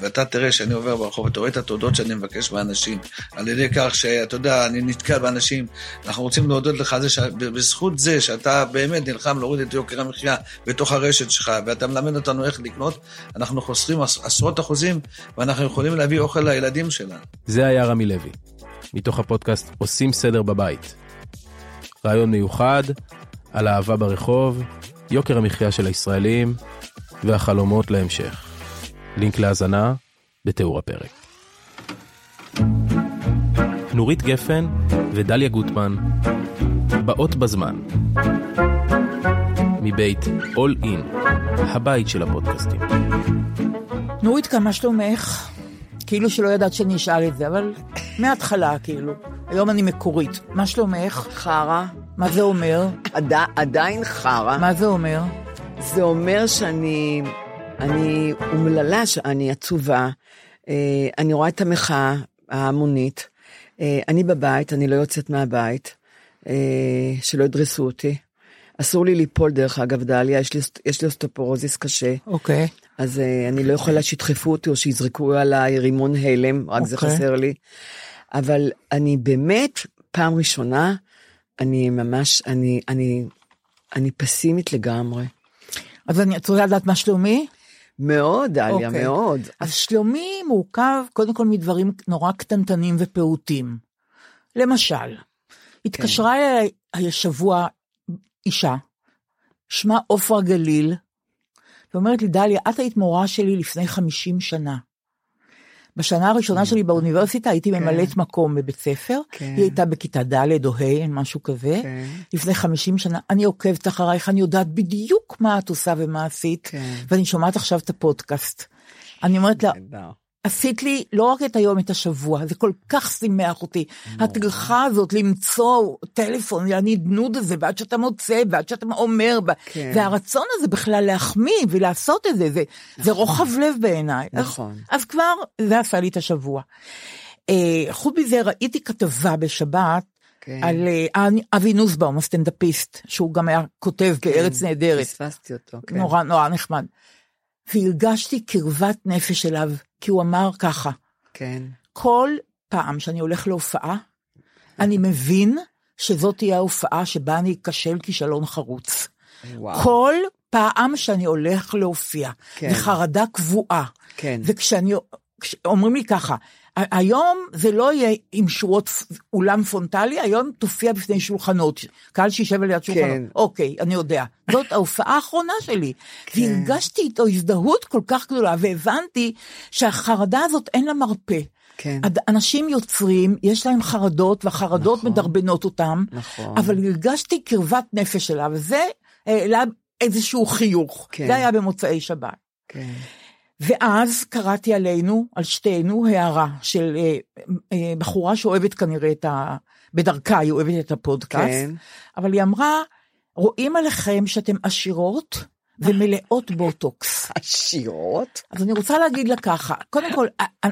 ואתה תראה שאני עובר ברחוב, אתה רואה את התודות שאני מבקש מאנשים, על ידי כך שאתה יודע, אני נתקע באנשים, אנחנו רוצים להודות לך זה שבזכות זה שאתה באמת נלחם להוריד את יוקר המחיה בתוך הרשת שלך, ואתה מלמד אותנו איך לקנות, אנחנו חוסכים עשרות אחוזים, ואנחנו יכולים להביא אוכל לילדים שלנו. זה היה רמי לוי, מתוך הפודקאסט עושים סדר בבית. רעיון מיוחד על אהבה ברחוב, יוקר המחיה של הישראלים והחלומות להמשך. לינק להאזנה בתיאור הפרק. נורית גפן ודליה גוטמן באות בזמן מבית All In, הבית של הפודקאסטים. נורית, כמה שלומך? כאילו שלא ידעת שאני אשאל את זה, אבל מההתחלה, כאילו. היום אני מקורית. מה שלומך? חרא. מה זה אומר? עד, עדיין חרא. מה זה אומר? זה אומר שאני אני אומללה, אני עצובה, אה, אני רואה את המחאה ההמונית, אה, אני בבית, אני לא יוצאת מהבית, אה, שלא ידרסו אותי. אסור לי ליפול דרך אגב, דליה, יש לי, יש לי אוסטופורוזיס קשה. אוקיי. Okay. אז אני לא יכולה שידחפו אותי או שיזרקו עליי רימון הלם, רק okay. זה אוקיי. חסר לי. אבל אני באמת, פעם ראשונה, אני ממש, אני, אני, אני פסימית לגמרי. אז אני רוצה לדעת מה שלומי? מאוד, דליה, okay. אוקיי. מאוד. אז שלומי מורכב קודם כל מדברים נורא קטנטנים ופעוטים. למשל, התקשרה כן. אליי השבוע אישה, שמה עופרה גליל, ואומרת לי, דליה, את היית מורה שלי לפני 50 שנה. בשנה הראשונה שלי באוניברסיטה הייתי כן. ממלאת מקום בבית ספר, כן. היא הייתה בכיתה ד' או ה', משהו כזה, כן. לפני 50 שנה, אני עוקבת אחרייך, אני יודעת בדיוק מה את עושה ומה עשית, כן. ואני שומעת עכשיו את הפודקאסט. אני אומרת לה, עשית לי לא רק את היום, את השבוע, זה כל כך שימח אותי. הטרחה הזאת למצוא טלפון, הנדנוד הזה, ועד שאתה מוצא, ועד שאתה אומר, כן. והרצון הזה בכלל להחמיא ולעשות את זה, זה, נכון. זה רוחב לב בעיניי. נכון. אז, אז כבר, זה עשה לי את השבוע. אה, חוץ מזה, ראיתי כתבה בשבת, כן. על אה, אבי נוסבאום, הסטנדאפיסט, שהוא גם היה כותב כן, בארץ נהדרת. פספסתי אותו, כן. נורא נורא נחמד. והרגשתי קרבת נפש אליו, כי הוא אמר ככה, כן. כל פעם שאני הולך להופעה, אני מבין שזאת תהיה ההופעה שבה אני אכשל כישלון חרוץ. וואו. כל פעם שאני הולך להופיע, כן. בחרדה קבועה. כן. וכשאני, אומרים לי ככה, היום זה לא יהיה עם שורות אולם פרונטלי, היום תופיע בפני שולחנות, קהל שישב על יד שולחנות. כן. אוקיי, אני יודע. זאת ההופעה האחרונה שלי. כן. והרגשתי איתו הזדהות כל כך גדולה, והבנתי שהחרדה הזאת אין לה מרפא. כן. אנשים יוצרים, יש להם חרדות, והחרדות נכון, מדרבנות אותם, נכון. אבל הרגשתי קרבת נפש שלה, וזה העלה איזשהו חיוך. כן. זה היה במוצאי שבת. כן. ואז קראתי עלינו, על שתינו, הערה של אה, אה, בחורה שאוהבת כנראה את ה... בדרכה היא אוהבת את הפודקאסט, כן. אבל היא אמרה, רואים עליכם שאתם עשירות ומלאות בוטוקס. עשירות? אז אני רוצה להגיד לה ככה, קודם כל, אה, אה,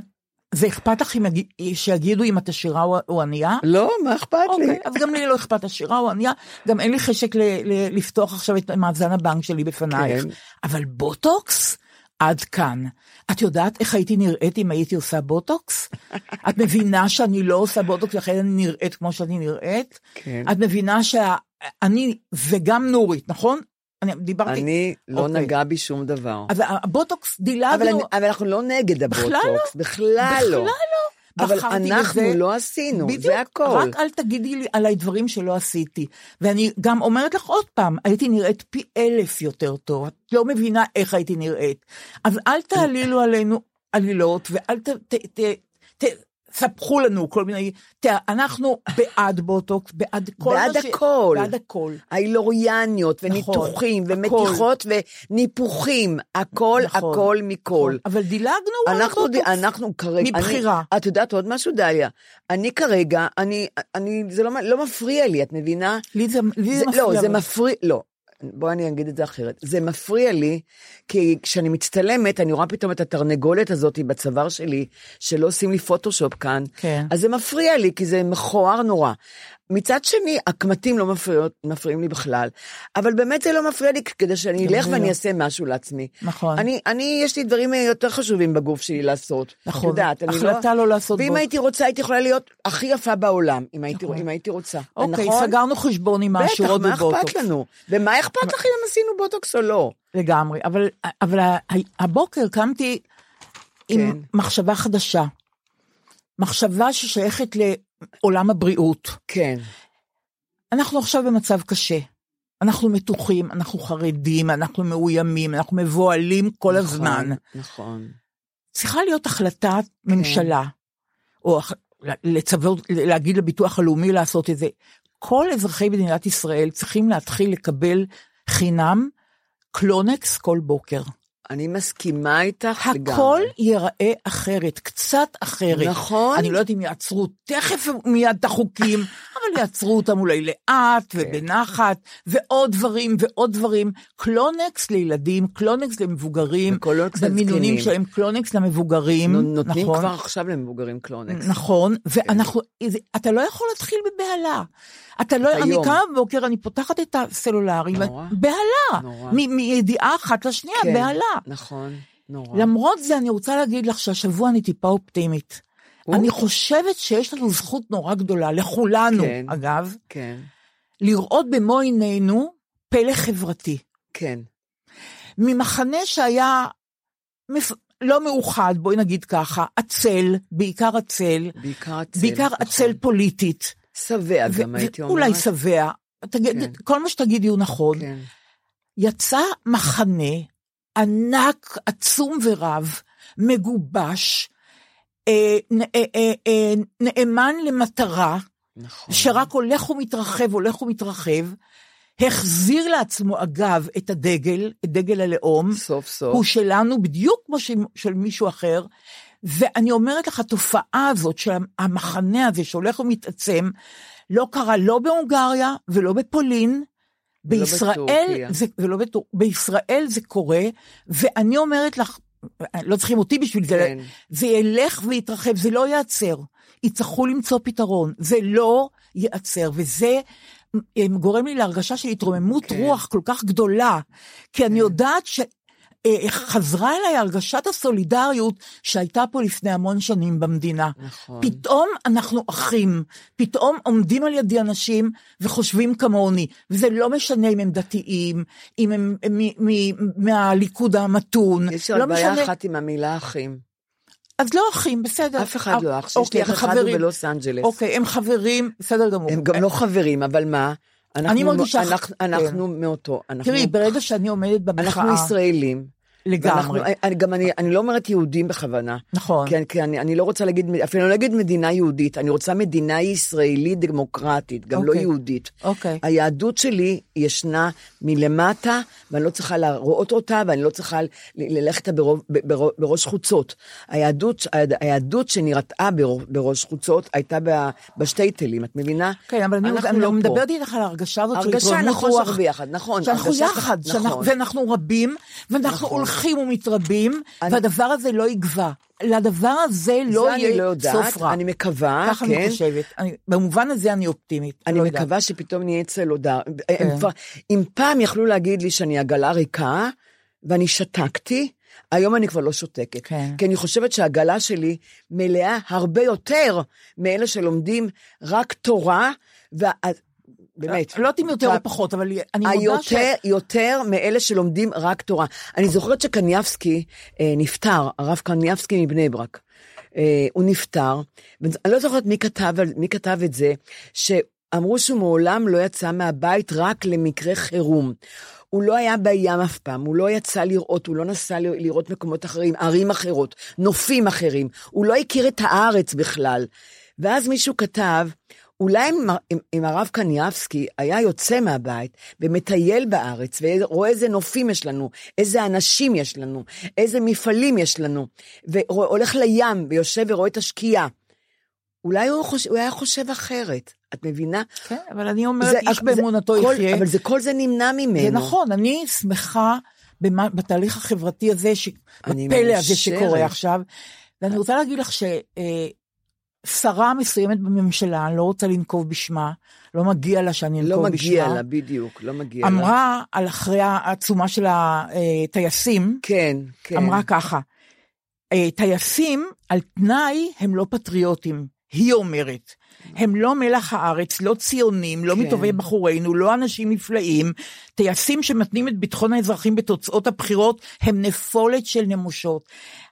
זה אכפת לך אם שיגידו אם את עשירה או- או ענייה? לא, מה אכפת לי? אוקיי, אז גם לי לא אכפת עשירה או ענייה, גם אין לי חשק ל- ל- לפתוח עכשיו את מאזן הבנק שלי בפנייך. כן. אבל בוטוקס? עד כאן. את יודעת איך הייתי נראית אם הייתי עושה בוטוקס? את מבינה שאני לא עושה בוטוקס, לכן אני נראית כמו שאני נראית? כן. את מבינה שאני, וגם נורית, נכון? אני דיברתי... אני לא אוקיי. נגע בי שום דבר. אז הבוטוקס אבל דילגנו... אני- אבל אנחנו לא נגד בכלל לא. הבוטוקס, בכלל לא. בכלל לא. אבל אנחנו בזה. לא עשינו, בדיוק, זה הכל. רק אל תגידי לי על הדברים שלא עשיתי. ואני גם אומרת לך עוד פעם, הייתי נראית פי אלף יותר טוב. את לא מבינה איך הייתי נראית. אז אל תעלילו עלינו עלילות, ואל ת... ת, ת, ת ספחו לנו כל מיני, תראה, אנחנו בעד בוטוקס, בעד כל בעד מה ש... הכל. בעד הכל. ההילוריאניות נכון, וניתוחים הכל. ומתיחות וניפוחים, הכל, נכון, הכל מכל. נכון. אבל דילגנו על אנחנו, הבוטוקס. אנחנו כרגע, מבחירה. אני, את יודעת עוד משהו, דליה? אני כרגע, אני, אני, זה לא, לא מפריע לי, את מבינה? לי זה, לי זה, זה, מפריע. לא, זה מפריע, לא. בואי אני אגיד את זה אחרת. זה מפריע לי, כי כשאני מצטלמת, אני רואה פתאום את התרנגולת הזאת בצוואר שלי, שלא עושים לי פוטושופ כאן. כן. אז זה מפריע לי, כי זה מכוער נורא. מצד שני, הקמטים לא מפריעות, מפריעים לי בכלל, אבל באמת זה לא מפריע לי כדי שאני אלך ואני לא. אעשה משהו לעצמי. נכון. אני, אני, יש לי דברים יותר חשובים בגוף שלי לעשות. נכון. את יודעת, אני החלטה לא לעשות ואם בו. הייתי רוצה, הייתי יכולה להיות הכי יפה בעולם, אם הייתי, נכון. אם הייתי רוצה. אוקיי, נכון? סגרנו חשבון עם בטח, השורות מה בבוטוקס. אכפת לנו? ומה אכפת לך אם עשינו בוטוקס או לא? לגמרי, אבל, אבל הבוקר קמתי עם כן. מחשבה חדשה. מחשבה ששייכת לעולם הבריאות. כן. אנחנו עכשיו במצב קשה. אנחנו מתוחים, אנחנו חרדים, אנחנו מאוימים, אנחנו מבוהלים כל הזמן. נכון. צריכה להיות החלטת ממשלה, או לצוות, להגיד לביטוח הלאומי לעשות את זה. כל אזרחי מדינת ישראל צריכים להתחיל לקבל חינם קלונקס כל בוקר. אני מסכימה איתך לגמרי. הכל ייראה אחרת, קצת אחרת. נכון. אני לא יודעת אם יעצרו תכף מיד את החוקים, אבל יעצרו אותם אולי לאט כן. ובנחת, ועוד דברים ועוד דברים. קלונקס לילדים, קלונקס למבוגרים, וקלונקס במינונים לזקנים. שלהם קלונקס למבוגרים, נו- נותנים נכון? כבר עכשיו למבוגרים קלונקס. נכון, ואנחנו, זה- אתה לא יכול להתחיל בבהלה. אתה לא, אני. קמה בבוקר, אני פותחת את הסלולרי, נורא. בהלה, נורא. מידיעה אחת לשנייה, כן, בהלה. נכון, נורא. למרות זה, אני רוצה להגיד לך שהשבוע אני טיפה אופטימית. או. אני חושבת שיש לנו זכות נורא גדולה, לכולנו, כן. אגב, כן, לראות במו עינינו פלא חברתי. כן. ממחנה שהיה מפ... לא מאוחד, בואי נגיד ככה, עצל, בעיקר עצל, בעיקר עצל. בעיקר נכון. עצל פוליטית. שבע ו- גם הייתי אומרת. ואולי שבע, תגיד, כן. כל מה שתגידי הוא נכון. כן. יצא מחנה ענק, עצום ורב, מגובש, אה, אה, אה, נאמן למטרה, נכון. שרק הולך ומתרחב, הולך ומתרחב, החזיר לעצמו, אגב, את הדגל, את דגל הלאום, סוף סוף. הוא שלנו בדיוק כמו של, של מישהו אחר, ואני אומרת לך, התופעה הזאת של המחנה הזה שהולך ומתעצם, לא קרה לא בהונגריה ולא בפולין, בישראל, בטורקיה. זה, ולא בטור, בישראל זה קורה, ואני אומרת לך, לא צריכים אותי בשביל זה, כן. זה ילך ויתרחב, זה לא ייעצר. יצטרכו למצוא פתרון, זה לא ייעצר, וזה אה, גורם לי להרגשה של התרוממות כן. רוח כל כך גדולה, כי אני יודעת ש... אה, חזרה אליי הרגשת הסולידריות שהייתה פה לפני המון שנים במדינה. נכון. פתאום אנחנו אחים, פתאום עומדים על ידי אנשים וחושבים כמוני, וזה לא משנה אם הם דתיים, אם הם מ- מ- מהליכוד המתון, יש לא רק בעיה משנה, אחת עם המילה אחים. אז לא אחים, בסדר. אף אחד לא אח. שיש לי אוקיי, אח הם אחד. בלוס אנג'לס. אוקיי, הם חברים, בסדר גמור. הם גם לא חברים, אבל מה? אנחנו- אני מרגישה- אנחנו- כן. אנחנו מאותו. אנחנו- תראי, ברגע שאני עומדת במחאה, אנחנו ישראלים, לגמרי. ואנחנו- אני, גם אני, אני לא אומרת יהודים בכוונה. נכון. כי, כי אני, אני לא רוצה להגיד, אפילו לא להגיד מדינה יהודית, אני רוצה מדינה ישראלית דמוקרטית, גם לא אוקיי. יהודית. אוקיי. היהדות שלי ישנה מלמטה, ואני לא צריכה להראות אותה, ואני לא צריכה ללכת ברוב, ברוב, בראש חוצות. היהדות, היהדות שנראתה ברוב, בראש חוצות הייתה בשטייטלים, את מבינה? כן, אבל אני, אני לא. מדברת איתך על ההרגשה הזאת של הרגשה, התרוממות נכון, רוח. שאנחנו ביחד, נכון, שאנחנו הרגשה- יחד, נכון. ואנחנו רבים, ואנחנו נכון. הולכים ומתרבים, אני- והדבר הזה לא יגווע. לדבר הזה לא אני לא יהיה יודעת, סוף רע. אני מקווה, ככה כן. אני חושבת. אני, במובן הזה אני אופטימית. אני לא יודעת. מקווה שפתאום נהיה אצל הודעה. כן. כבר, אם פעם יכלו להגיד לי שאני עגלה ריקה, ואני שתקתי, היום אני כבר לא שותקת. כן. כי אני חושבת שהעגלה שלי מלאה הרבה יותר מאלה שלומדים רק תורה, וה... באמת. לא יודעת אם יותר או פחות, אבל אני מודה ש... יותר מאלה שלומדים רק תורה. אני זוכרת שקניאבסקי אה, נפטר, הרב קניאבסקי מבני ברק. אה, הוא נפטר, ואני לא זוכרת מי כתב, מי כתב את זה, שאמרו שהוא מעולם לא יצא מהבית רק למקרה חירום. הוא לא היה בים אף פעם, הוא לא יצא לראות, הוא לא נסע לראות מקומות אחרים, ערים אחרות, נופים אחרים, הוא לא הכיר את הארץ בכלל. ואז מישהו כתב, אולי אם, אם, הרב קניאבסקי היה יוצא מהבית ומטייל בארץ ורואה איזה נופים יש לנו, איזה אנשים יש לנו, איזה מפעלים יש לנו, והולך לים ויושב ורואה את השקיעה, אולי הוא, חושב, הוא היה חושב אחרת, את מבינה? כן, אבל אני אומרת, זה- איש באמונתו יחיה. אבל זה, כל זה נמנע ממנו. זה נכון, אני שמחה במה, בתהליך החברתי הזה, ש... בפלא הזה. שקורה עכשיו. ואני רוצה להגיד לך ששרה מסוימת בממשלה, אני לא רוצה לנקוב בשמה, לא מגיע לה שאני אנקוב לא בשמה. מגיע לה, בדיוק, לא מגיע לה. אמרה על אחרי העצומה של הטייסים, כן, כן. אמרה ככה, "אה, טייסים על תנאי הם לא פטריוטים, היא אומרת. הם לא מלח הארץ, לא ציונים, לא כן. מטובי בחורינו, לא אנשים נפלאים. טייסים שמתנים את ביטחון האזרחים בתוצאות הבחירות הם נפולת של נמושות.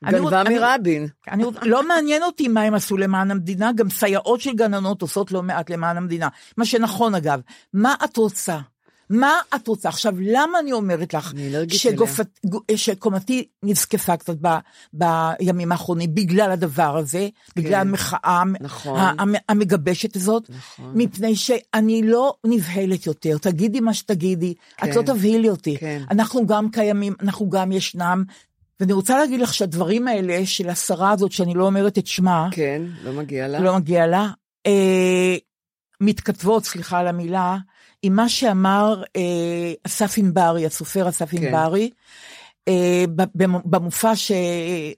אני גנבה אני- מרבין. אני, רוצ- לא מעניין אותי מה הם עשו למען המדינה, גם סייעות של גננות עושות לא מעט למען המדינה. מה שנכון אגב. מה את רוצה? מה את רוצה? עכשיו, למה אני אומרת לך אני אלרגית שגופת- גו- שקומתי נזקפה קצת ב, בימים האחרונים בגלל הדבר הזה, בגלל המחאה נכון. המגבשת הזאת, נכון. מפני שאני לא נבהלת יותר. תגידי מה שתגידי, את כן. לא תבהילי אותי. כן. אנחנו גם קיימים, אנחנו גם ישנם. ואני רוצה להגיד לך שהדברים האלה של השרה הזאת, שאני לא אומרת את שמה, כן, לא מגיע לה. לא מגיע לה, אה, מתכתבות, סליחה על המילה, עם מה שאמר אה, אסף ענברי, הסופר אסף כן. ענברי, אה, ב- במ- במופע ש...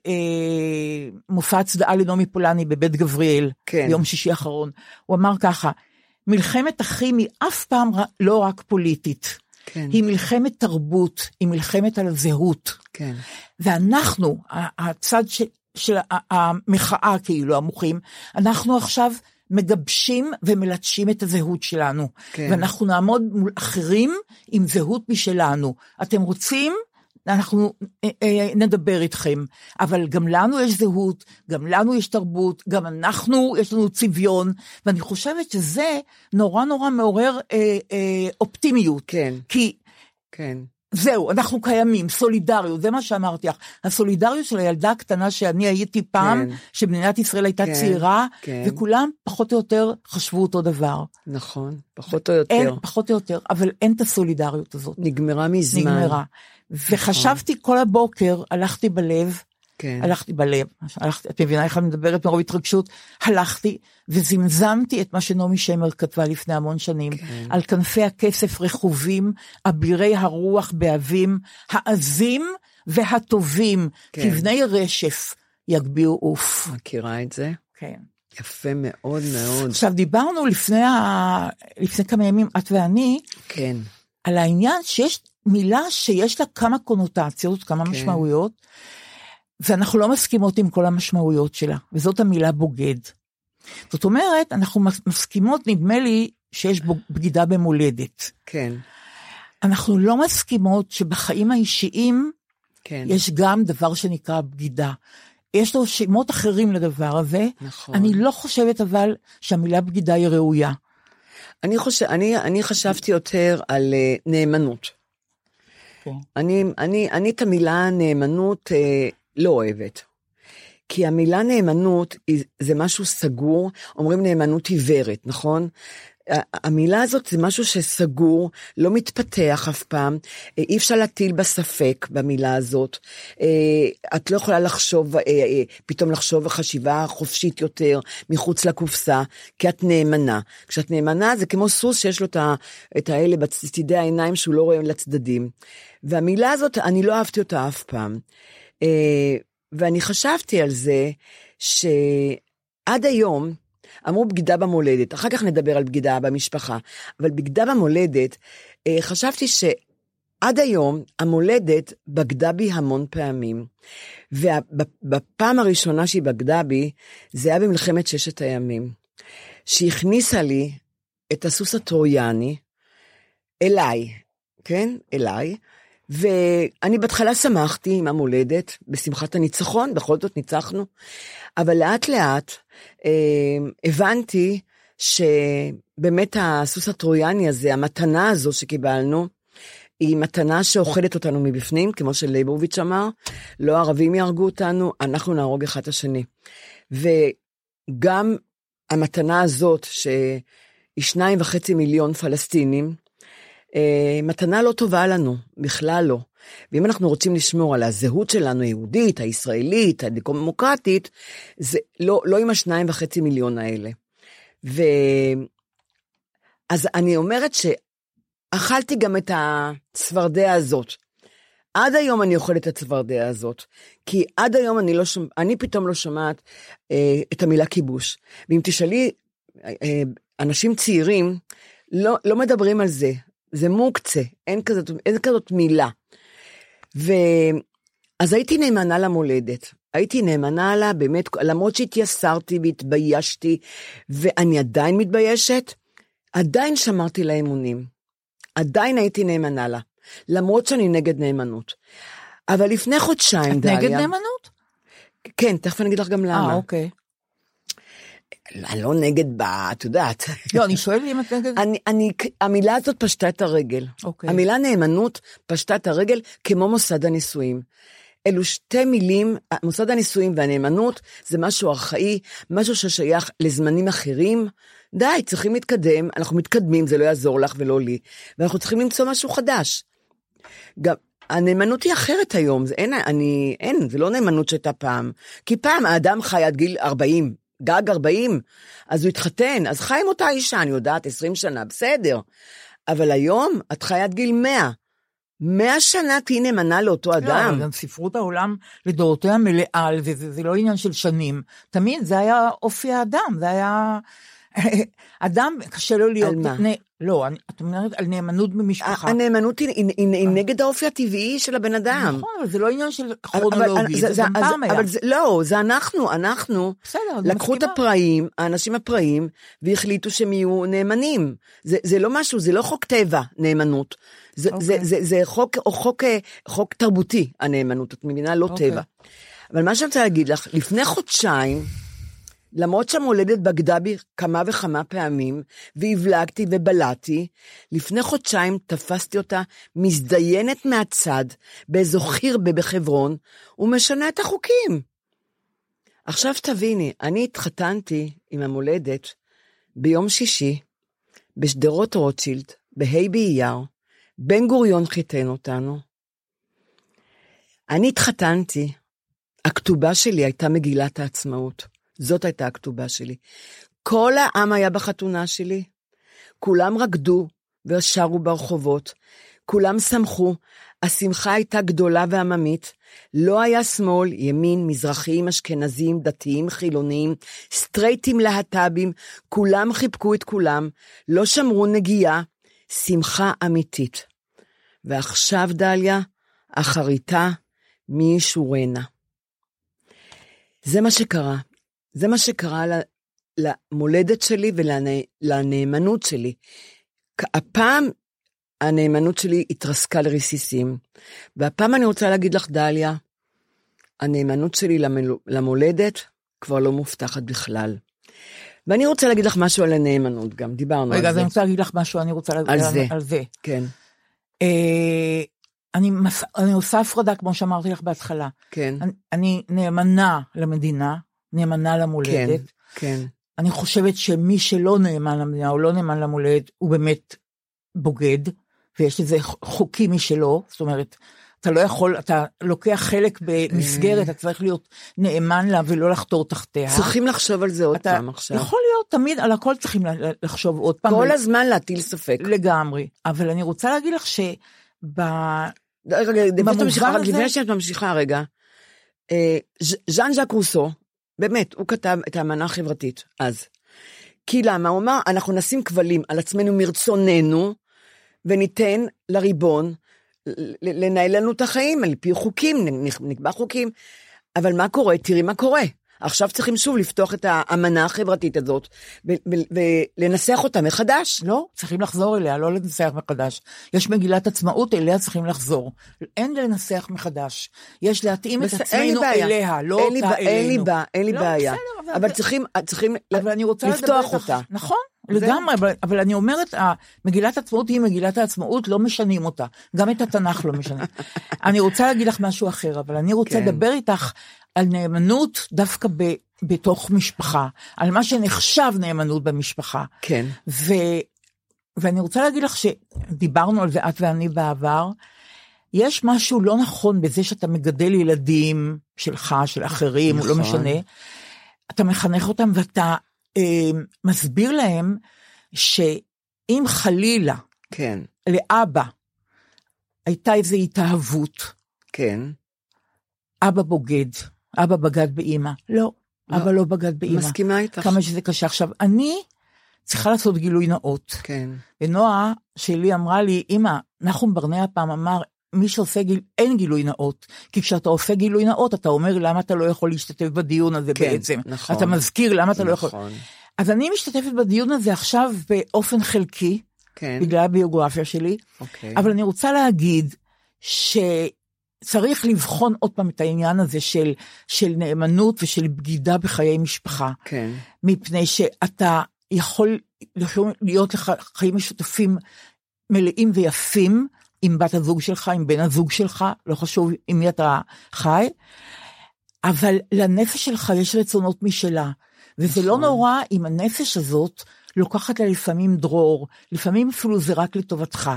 אה, מופע הצדעה לנעמי פולני בבית גבריאל, כן. ביום שישי האחרון. הוא אמר ככה, מלחמת אחים היא אף פעם לא רק פוליטית, כן, היא מלחמת תרבות, היא מלחמת על הזהות. כן. ואנחנו, הצד של, של המחאה כאילו, המוחים, אנחנו עכשיו מגבשים ומלטשים את הזהות שלנו. כן. ואנחנו נעמוד מול אחרים עם זהות משלנו. אתם רוצים? אנחנו אה, אה, נדבר איתכם, אבל גם לנו יש זהות, גם לנו יש תרבות, גם אנחנו, יש לנו צביון, ואני חושבת שזה נורא נורא מעורר אה, אה, אופטימיות. כן. כי כן. זהו, אנחנו קיימים, סולידריות, זה מה שאמרתי לך. הסולידריות של הילדה הקטנה שאני הייתי פעם, כן. שמדינת ישראל הייתה כן, צעירה, כן. וכולם פחות או יותר חשבו אותו דבר. נכון, פחות או יותר. אין, פחות או יותר, אבל אין את הסולידריות הזאת. נגמרה מזמן. נגמרה. וחשבתי כל הבוקר, הלכתי בלב, כן. הלכתי בלב, הלכתי, את מבינה איך אני מדברת מרוב התרגשות? הלכתי וזמזמתי את מה שנעמי שמר כתבה לפני המון שנים, כן. על כנפי הכסף רכובים, אבירי הרוח באבים, העזים והטובים, כן. כבני רשף יגביאו עוף. מכירה את זה? כן. יפה מאוד מאוד. עכשיו דיברנו לפני, ה... לפני כמה ימים, את ואני, כן. על העניין שיש מילה שיש לה כמה קונוטציות, כמה כן. משמעויות, ואנחנו לא מסכימות עם כל המשמעויות שלה, וזאת המילה בוגד. זאת אומרת, אנחנו מס- מסכימות, נדמה לי, שיש בגידה במולדת. כן. אנחנו לא מסכימות שבחיים האישיים כן. יש גם דבר שנקרא בגידה. יש לו שמות אחרים לדבר הזה. נכון. אני לא חושבת אבל שהמילה בגידה היא ראויה. אני חושב, אני, אני חשבתי יותר על uh, נאמנות. אוקיי. אני, אני, אני את המילה נאמנות אה, לא אוהבת. כי המילה נאמנות היא- זה משהו סגור, אומרים נאמנות עיוורת, נכון? המילה הזאת זה משהו שסגור, לא מתפתח אף פעם, אה, אי אפשר להטיל בה ספק במילה הזאת. אה, את לא יכולה לחשוב, אה, פתאום לחשוב חשיבה חופשית יותר, מחוץ לקופסה, כי את נאמנה. כשאת נאמנה זה כמו סוס שיש לו את האלה בצדדי העיניים שהוא לא רואה לצדדים. והמילה הזאת, אני לא אהבתי אותה אף פעם. ואני חשבתי על זה שעד היום, אמרו בגידה במולדת, אחר כך נדבר על בגידה במשפחה, אבל בגידה במולדת, אה, חשבתי שעד היום המולדת בגדה בי המון פעמים. ובפעם הראשונה שהיא בגדה בי, זה היה במלחמת ששת הימים. שהכניסה לי את הסוס הטרויאני אליי, כן? אליי, ואני בהתחלה שמחתי עם המולדת, בשמחת הניצחון, בכל זאת ניצחנו, אבל לאט לאט אה, הבנתי שבאמת הסוס הטרויאני הזה, המתנה הזו שקיבלנו, היא מתנה שאוכלת אותנו מבפנים, כמו שלייבוביץ' אמר, לא הערבים יהרגו אותנו, אנחנו נהרוג אחד את השני. וגם המתנה הזאת, שהיא שניים וחצי מיליון פלסטינים, מתנה לא טובה לנו, בכלל לא. ואם אנחנו רוצים לשמור על הזהות שלנו היהודית, הישראלית, הדמוקרטית, זה לא, לא עם השניים וחצי מיליון האלה. ו... אז אני אומרת שאכלתי גם את הצפרדע הזאת. עד היום אני אוכלת את הצפרדע הזאת, כי עד היום אני לא שומעת, אני פתאום לא שומעת אה, את המילה כיבוש. ואם תשאלי אה, אנשים צעירים, לא, לא מדברים על זה, זה מוקצה, אין כזאת, אין כזאת מילה. ו... אז הייתי נאמנה למולדת. הייתי נאמנה לה, באמת, למרות שהתייסרתי והתביישתי, ואני עדיין מתביישת, עדיין שמרתי לה אמונים. עדיין הייתי נאמנה לה, למרות שאני נגד נאמנות. אבל לפני חודשיים, את דליה... נגד נאמנות? כן, תכף אני אגיד לך גם למה. אה, אוקיי. אני לא נגד ב... את יודעת. לא, אני שואלת אם את נגד... אני, אני, המילה הזאת פשטה את הרגל. אוקיי. המילה נאמנות פשטה את הרגל כמו מוסד הנישואים. אלו שתי מילים, מוסד הנישואים והנאמנות זה משהו ארכאי, משהו ששייך לזמנים אחרים. די, צריכים להתקדם, אנחנו מתקדמים, זה לא יעזור לך ולא לי, ואנחנו צריכים למצוא משהו חדש. גם, הנאמנות היא אחרת היום, זה אין, אני, אין, זה לא נאמנות שהייתה פעם. כי פעם האדם חי עד גיל 40, גג 40, אז הוא התחתן, אז חי עם אותה אישה, אני יודעת, 20 שנה, בסדר. אבל היום את חי עד גיל 100. 100 שנה תהיי נאמנה לאותו לא, אדם. אבל גם ספרות העולם לדורותיה מלאה על זה, זה, זה לא עניין של שנים. תמיד זה היה אופי האדם, זה היה... אדם, קשה לו להיות... על מה? לא, אני, את אומרת על נאמנות במשפחה. הנאמנות היא, היא, היא, היא נגד האופי הטבעי של הבן אדם. נכון, אבל זה לא עניין של כרונולוגי, אבל זה, גם אז- פעם היה. אבל זה, לא, זה אנחנו, אנחנו בסדר, לקחו את. הפראים, האנשים הפראים, והחליטו שהם יהיו נאמנים. זה, זה לא משהו, זה לא חוק טבע, נאמנות. זה, אוקיי. זה, זה, זה חוק, חוק, אה, חוק תרבותי, הנאמנות, את מבינה? לא אוקיי. טבע. אבל מה שאני רוצה להגיד לך, לפני חודשיים, למרות שהמולדת בגדה בי כמה וכמה פעמים, והבלגתי ובלעתי, לפני חודשיים תפסתי אותה מזדיינת מהצד, באיזו חירבה בחברון, ומשנה את החוקים. עכשיו תביני, אני התחתנתי עם המולדת ביום שישי, בשדרות רוטשילד, בה' באייר, בן גוריון חיתן אותנו. אני התחתנתי, הכתובה שלי הייתה מגילת העצמאות. זאת הייתה הכתובה שלי. כל העם היה בחתונה שלי. כולם רקדו ושרו ברחובות. כולם שמחו. השמחה הייתה גדולה ועממית. לא היה שמאל, ימין, מזרחיים, אשכנזים, דתיים, חילוניים, סטרייטים, להט"בים. כולם חיבקו את כולם. לא שמרו נגיעה. שמחה אמיתית. ועכשיו, דליה, אחריתה מי ישורנה. זה מה שקרה. זה מה שקרה למולדת שלי ולנאמנות שלי. הפעם הנאמנות שלי התרסקה לרסיסים, והפעם אני רוצה להגיד לך, דליה, הנאמנות שלי למולדת כבר לא מובטחת בכלל. ואני רוצה להגיד לך משהו על הנאמנות גם, דיברנו רגע, על אז זה. אני רוצה להגיד לך משהו, אני רוצה להגיד על זה. על זה. כן. אה, אני, מס, אני עושה הפרדה, כמו שאמרתי לך בהתחלה. כן, אני, אני נאמנה למדינה, נאמנה למולדת. כן, אני חושבת שמי שלא נאמן למדינה או לא נאמן למולדת, הוא באמת בוגד, ויש לזה חוקים משלו, זאת אומרת, אתה לא יכול, אתה לוקח חלק במסגרת, אתה צריך להיות נאמן לה ולא לחתור תחתיה. צריכים לחשוב על זה עוד אתה, פעם עכשיו. יכול להיות, תמיד, על הכל צריכים לחשוב עוד פעם. כל ול- הזמן להטיל ספק. לגמרי. אבל אני רוצה להגיד לך שב... רגע, רגע, לפני שאת ממשיכה, רגע, אה, ז'- ז'אן ז'אק רוסו, באמת, הוא כתב את האמנה החברתית אז. כי למה? הוא אמר, אנחנו נשים כבלים על עצמנו מרצוננו, וניתן לריבון לנהל לנו את החיים על פי חוקים, נקבע חוקים. אבל מה קורה? תראי מה קורה. עכשיו צריכים שוב לפתוח את האמנה החברתית הזאת, ולנסח אותה מחדש. לא, צריכים לחזור אליה, לא לנסח מחדש. יש מגילת עצמאות, אליה צריכים לחזור. אין לנסח מחדש. יש להתאים את אין לי עצמנו. אליה, לא אותה בע- אין לי אלינו. בעיה, אין לי לא, בעיה. בסדר, אבל צריכים, צריכים אבל אני רוצה לדבר לפתוח אותה. נכון, לגמרי, אבל, אבל אני אומרת, מגילת העצמאות היא מגילת העצמאות, לא משנים אותה. גם את התנ"ך לא משנים. אני רוצה להגיד לך משהו אחר, אבל אני רוצה כן. לדבר איתך על נאמנות דווקא ב, בתוך משפחה, על מה שנחשב נאמנות במשפחה. כן. ו, ואני רוצה להגיד לך שדיברנו על זה את ואני בעבר, יש משהו לא נכון בזה שאתה מגדל ילדים שלך, של אחרים, נכון. לא נכון. משנה. אתה מחנך אותם ואתה אה, מסביר להם שאם חלילה כן, לאבא הייתה איזו התאהבות, כן. אבא בוגד, אבא בגד באימא. לא, לא. אבא לא בגד באימא. מסכימה איתך. כמה שזה קשה. עכשיו, אני צריכה לעשות גילוי נאות. כן. ונועה שלי אמרה לי, אמא, נחום ברנע פעם אמר, מי שעושה גיל, אין גילוי נאות. כי כשאתה עושה גילוי נאות, אתה אומר למה אתה לא יכול להשתתף בדיון הזה כן, בעצם. נכון. אתה מזכיר למה אתה לא יכול. נכון. אז אני משתתפת בדיון הזה עכשיו באופן חלקי, כן. בגלל הביוגרפיה שלי, אוקיי. אבל אני רוצה להגיד שצריך לבחון עוד פעם את העניין הזה של, של נאמנות ושל בגידה בחיי משפחה. כן. מפני שאתה יכול להיות לך חיים משותפים מלאים ויפים עם בת הזוג שלך, עם בן הזוג שלך, לא חשוב עם מי אתה חי, אבל לנפש שלך יש רצונות משלה, וזה לא נכון. נורא אם הנפש הזאת לוקחת לה לפעמים דרור, לפעמים אפילו זה רק לטובתך.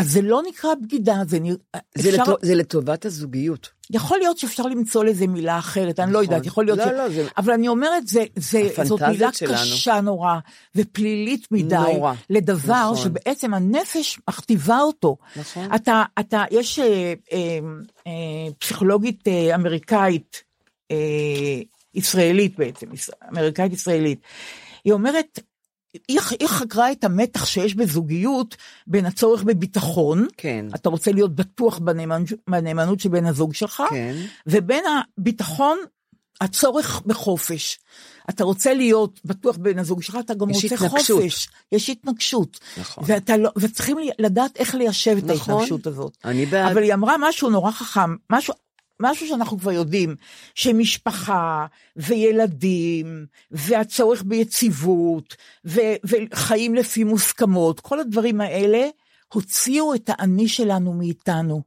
אז זה לא נקרא בגידה, זה, נרא... זה, אפשר, לטו, זה לטובת הזוגיות. יכול להיות שאפשר למצוא לזה מילה אחרת, אני לא נכון. יודעת, יכול להיות לא, ש... לא, זה- אבל אני אומרת, זה, זה, זאת מילה שלנו. קשה נורא, ופלילית מדי, נורא. לדבר נכון. שבעצם הנפש מכתיבה אותו. נכון. אתה, אתה, יש אה, אה, אה, פסיכולוגית אה, אמריקאית, אה, ישראלית בעצם, אמריקאית ישראלית, היא אומרת, היא, היא חקרה את המתח שיש בזוגיות בין הצורך בביטחון, כן. אתה רוצה להיות בטוח בנאמנות, בנאמנות של בן הזוג שלך, כן. ובין הביטחון, הצורך בחופש. אתה רוצה להיות בטוח בבן הזוג שלך, אתה גם רוצה התנגשות. חופש. יש התנגשות. נכון. ואתה לא, וצריכים לדעת איך ליישב את נכון. ההתנגשות הזאת. אני בעד. אבל היא אמרה משהו נורא חכם, משהו, משהו שאנחנו כבר יודעים, שמשפחה וילדים והצורך ביציבות ו, וחיים לפי מוסכמות, כל הדברים האלה הוציאו את האני שלנו מאיתנו.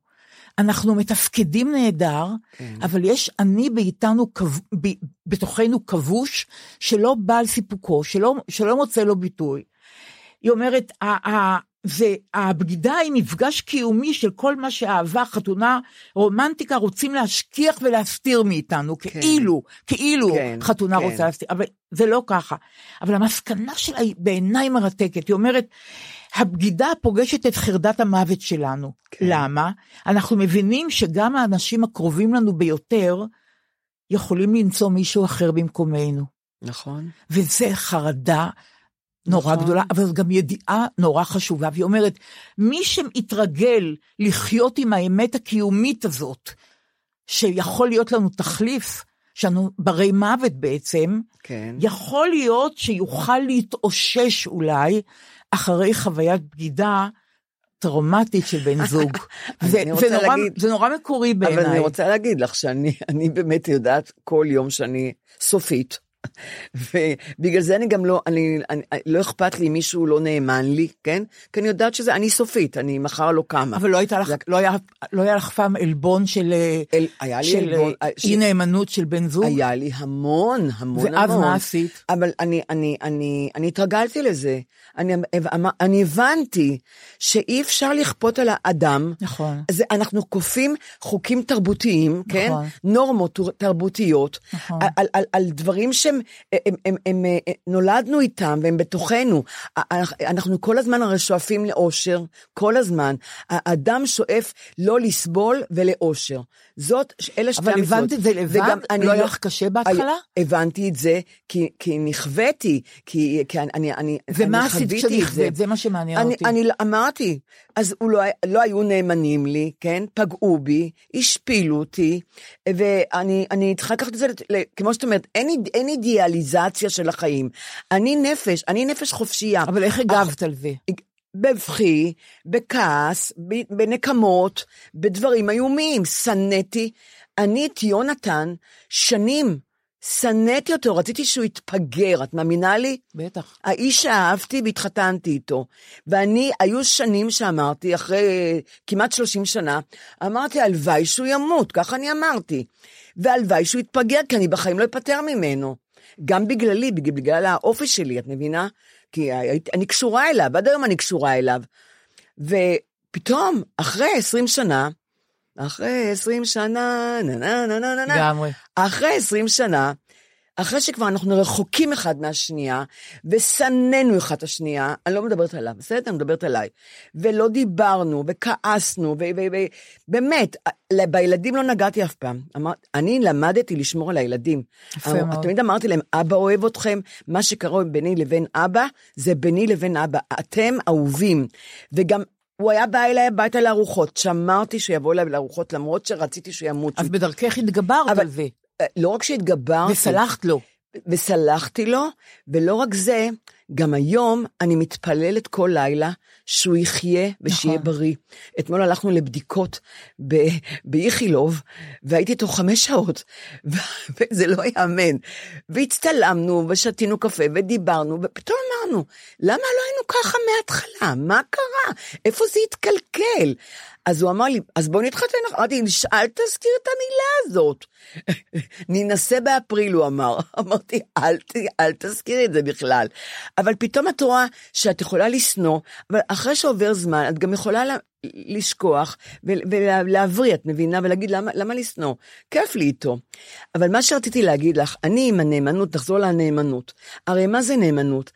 אנחנו מתפקדים נהדר, כן. אבל יש אני באיתנו, ב- בתוכנו כבוש, שלא בא על סיפוקו, שלא, שלא מוצא לו ביטוי. היא אומרת, ה- ה- זה, הבגידה היא מפגש קיומי של כל מה שאהבה, חתונה, רומנטיקה רוצים להשכיח ולהסתיר מאיתנו, כן. כאילו, כאילו כן, חתונה כן. רוצה להסתיר, אבל זה לא ככה. אבל המסקנה שלה היא בעיניי מרתקת, היא אומרת, הבגידה פוגשת את חרדת המוות שלנו. כן. למה? אנחנו מבינים שגם האנשים הקרובים לנו ביותר, יכולים למצוא מישהו אחר במקומנו. נכון. וזה חרדה נורא נכון. גדולה, אבל זו גם ידיעה נורא חשובה, והיא אומרת, מי שהתרגל לחיות עם האמת הקיומית הזאת, שיכול להיות לנו תחליף, שאנו ברי מוות בעצם, כן. יכול להיות שיוכל להתאושש אולי אחרי חוויית בגידה טראומטית של בן זוג. זה, זה, נורא, להגיד- זה נורא מקורי בעיניי. אבל אני רוצה להגיד לך שאני אני באמת יודעת כל יום שאני סופית, ובגלל זה אני גם לא, אני, אני, לא אכפת לי אם מישהו לא נאמן לי, כן? כי אני יודעת שזה, אני סופית, אני מחר לא קמה. אבל לא הייתה לך, לא היה, לא היה לך פעם עלבון של, אל, היה של עלבון, אה, ש- אי נאמנות של בן זוג? היה לי המון, המון ואז המון. מה עשית? אבל אני, אני, אני, אני התרגלתי לזה. אני, אני הבנתי שאי אפשר לכפות על האדם. נכון. זה, אנחנו כופים חוקים תרבותיים, כן? נכון. נורמות תרבותיות, נכון. על, על, על, על דברים שהם הם, הם, הם, הם, אה, נולדנו איתם והם בתוכנו. אנחנו- כל הזמן הרי שואפים לאושר, כל הזמן. האדם שואף לא לסבול ולאושר. זאת, אלה שתי אבל המצוות. הבנת את זה לבד? וגם אני לא היה לך קשה בהתחלה? הבנתי את זה כי, כי נכוויתי, כי, כי אני, אני, אני ומה אני עשית חוויתי את כשנכווית? זה מה שמעניין אני, אותי. אני אמרתי, אז לא, לא היו נאמנים לי, כן? פגעו בי, השפילו אותי, ואני אני צריכה לקחת את זה, כמו שאת אומרת, אין, אין אידיאליזציה של החיים. אני נפש, אני נפש חופשייה. אבל איך הגבת על זה? בבכי, בכעס, בנקמות, בדברים איומים. שנאתי. אני את יונתן שנים, שנאתי אותו, רציתי שהוא יתפגר, את מאמינה לי? בטח. האיש שאהבתי והתחתנתי איתו. ואני, היו שנים שאמרתי, אחרי כמעט 30 שנה, אמרתי, הלוואי שהוא ימות, ככה אני אמרתי. והלוואי שהוא יתפגר, כי אני בחיים לא אפטר ממנו. גם בגללי, בגלל, בגלל האופי שלי, את מבינה? כי אני קשורה אליו, עד היום אני קשורה אליו. ופתאום, אחרי 20 שנה, אחרי 20 שנה, נה נה נה נה נה נה, לגמרי. אחרי 20 שנה, אחרי שכבר אנחנו רחוקים אחד מהשנייה, ושנאנו אחד את השנייה, אני לא מדברת עליו, בסדר? אני מדברת עליי. ולא דיברנו, וכעסנו, ובאמת, בילדים לא נגעתי אף פעם. אמר, אני למדתי לשמור על הילדים. יפה מאוד. תמיד אמרתי להם, אבא אוהב אתכם, מה שקרה ביני לבין אבא, זה ביני לבין אבא. אתם אהובים. וגם... הוא היה בא אליי הביתה לארוחות, שמרתי שיבוא אליי לארוחות, למרות שרציתי שהוא ימות. אז בדרכך התגברת אבל- על זה. לא רק שהתגברתי, וסלחת לו. וסלחתי לו, ולא רק זה, גם היום אני מתפללת כל לילה שהוא יחיה ושיהיה נכון. בריא. אתמול הלכנו לבדיקות ב- באיכילוב, והייתי איתו חמש שעות, וזה לא ייאמן. והצטלמנו, ושתינו קפה, ודיברנו, ופתאום אמרנו, למה לא היינו ככה מההתחלה? מה קרה? איפה זה התקלקל? אז הוא אמר לי, אז בוא נתחתן, אמרתי, אל תזכיר את המילה הזאת. ננסה באפריל, הוא אמר. אמרתי, אל, אל תזכירי את זה בכלל. אבל פתאום את רואה שאת יכולה לשנוא, אבל אחרי שעובר זמן, את גם יכולה לה, לשכוח ול- ולהבריא, את מבינה? ולהגיד, למה, למה לשנוא? כיף לי איתו. אבל מה שרציתי להגיד לך, אני עם הנאמנות, נחזור לנאמנות. הרי מה זה נאמנות?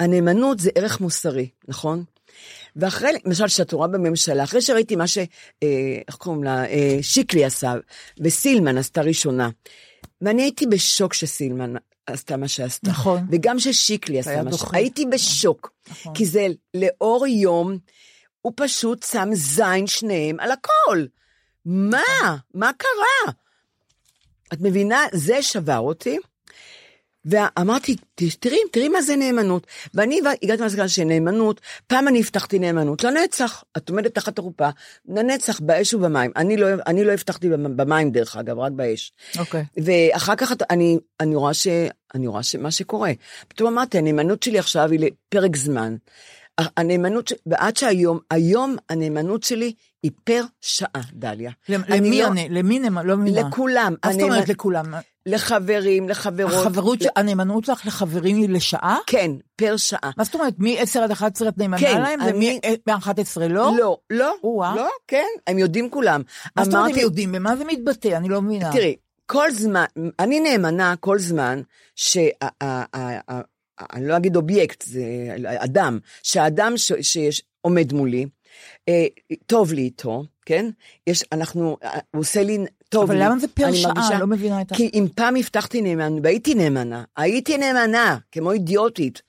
הנאמנות זה ערך מוסרי, נכון? ואחרי, למשל, שאת רואה בממשלה, אחרי שראיתי מה ש... אה, איך קוראים לה? אה, שיקלי עשה, וסילמן עשתה ראשונה. ואני הייתי בשוק שסילמן עשתה מה שעשתה. נכון. וגם ששיקלי היה מה. שעשתה. הייתי בשוק. נכון. כי זה לאור יום, הוא פשוט שם זין שניהם על הכל. מה? מה קרה? את מבינה? זה שבר אותי. ואמרתי, "ת- תראי, תראי מה זה נאמנות. ואני הגעתי למסקנה שנאמנות, פעם אני הבטחתי נאמנות, לנצח. את עומדת תחת החופה, לנצח, באש ובמים. אני לא, אני לא הבטחתי במ- במים, דרך אגב, רק באש. אוקיי. ואחר כך אני, אני רואה ש... אני רואה שמה שקורה. פתאום אמרתי, הנאמנות שלי עכשיו היא לפרק זמן. הנאמנות, ועד שהיום, היום הנאמנות שלי היא פר שעה, דליה. למ- אני למי לא-? למי נאמן? לא מבינה. לכולם. מה זאת אומרת לכולם? לחברים, לחברות. החברות, ל- הנאמנות שלך לחברים היא לשעה? כן, פר שעה. מה זאת אומרת, מ-10 עד 11 את נאמנה כן, להם? אני- ומ-11 לא? לא, לא, או-אה. לא, כן, הם יודעים כולם. מה זאת אומרת הם יודעים? במה זה מתבטא? אני לא מבינה. תראי, כל זמן, אני נאמנה כל זמן שה... ה- אני לא אגיד אובייקט, זה אדם, שהאדם ש- שיש, עומד מולי, אה, טוב לי איתו, כן? יש, אנחנו, הוא עושה לי טוב אבל לי. למה זה פר שעה? מרגישה- לא מבינה את ה... כי אם פעם הבטחתי נאמנה, והייתי נאמנה, הייתי נאמנה, כמו אידיוטית,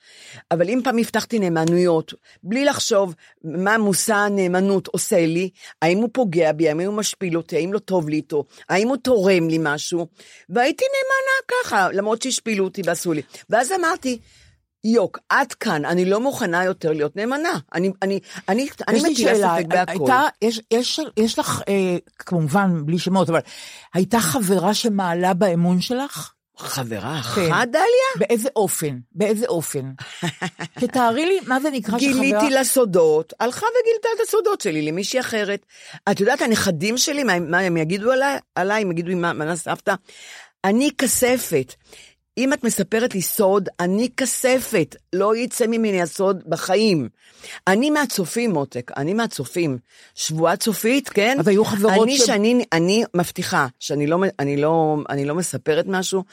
אבל אם פעם הבטחתי נאמנויות, בלי לחשוב מה מושא הנאמנות עושה לי, האם הוא פוגע בי, האם הוא משפיל אותי, האם לא טוב לי איתו, האם הוא תורם לי משהו, והייתי נאמנה ככה, למרות שהשפילו אותי ועשו לי. ואז אמרתי, יוק, עד כאן, אני לא מוכנה יותר להיות נאמנה. אני, אני, אני, אני מטילה ספק בהכל. הייתה, יש, יש, יש לך, אה, כמובן, בלי שמות, אבל הייתה חברה שמעלה באמון שלך? חברה כן. אחת, דליה? באיזה אופן? באיזה אופן? תתארי לי מה זה נקרא שחברה... גיליתי לה סודות, הלכה וגילתה את הסודות שלי למישהי אחרת. את יודעת, הנכדים שלי, מה, מה הם יגידו עליי? עליי, הם יגידו מה, מה סבתא? אני כספת. אם את מספרת לי סוד, אני כספת. לא יצא ממני הסוד בחיים. אני מהצופים, מותק, אני מהצופים. שבועה צופית, כן? אז היו חברות אני, ש- שאני, אני מבטיחה שאני לא, אני לא, אני לא מספרת משהו.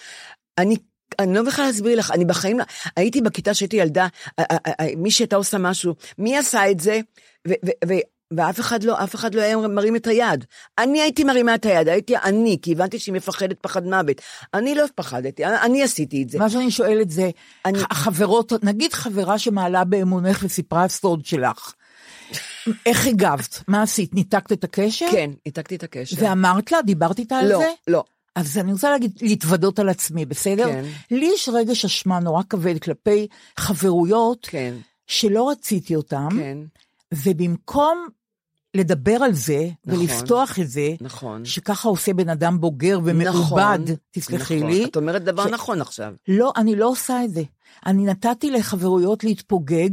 אני אני לא בכלל להסביר לך, אני בחיים, לא- הייתי בכיתה שהייתי ילדה, מי שהייתה עושה משהו, מי עשה את זה, ואף אחד לא, אף אחד לא היה מרים את היד. אני הייתי מרימה את היד, הייתי אני, כי הבנתי שהיא מפחדת פחד מוות. אני לא פחדתי, אני, אני עשיתי את זה. מה שאני שואלת זה, אני- החברות, נגיד חברה שמעלה באמונך וסיפרה סוד שלך, איך הגבת? מה עשית? ניתקת את הקשר? כן, ניתקתי את הקשר. ואמרת לה? דיברת איתה על לא, זה? לא. אז אני רוצה להגיד, להתוודות על עצמי, בסדר? כן. לי יש רגש אשמה נורא כבד כלפי חברויות כן, שלא רציתי אותן, כן, ובמקום לדבר על זה נכון. ולפתוח את זה, נכון. שככה עושה בן אדם בוגר ומעובד, נכון, תסלחי נכון. לי. את אומרת דבר ש- נכון עכשיו. לא, אני לא עושה את זה. אני נתתי לחברויות להתפוגג,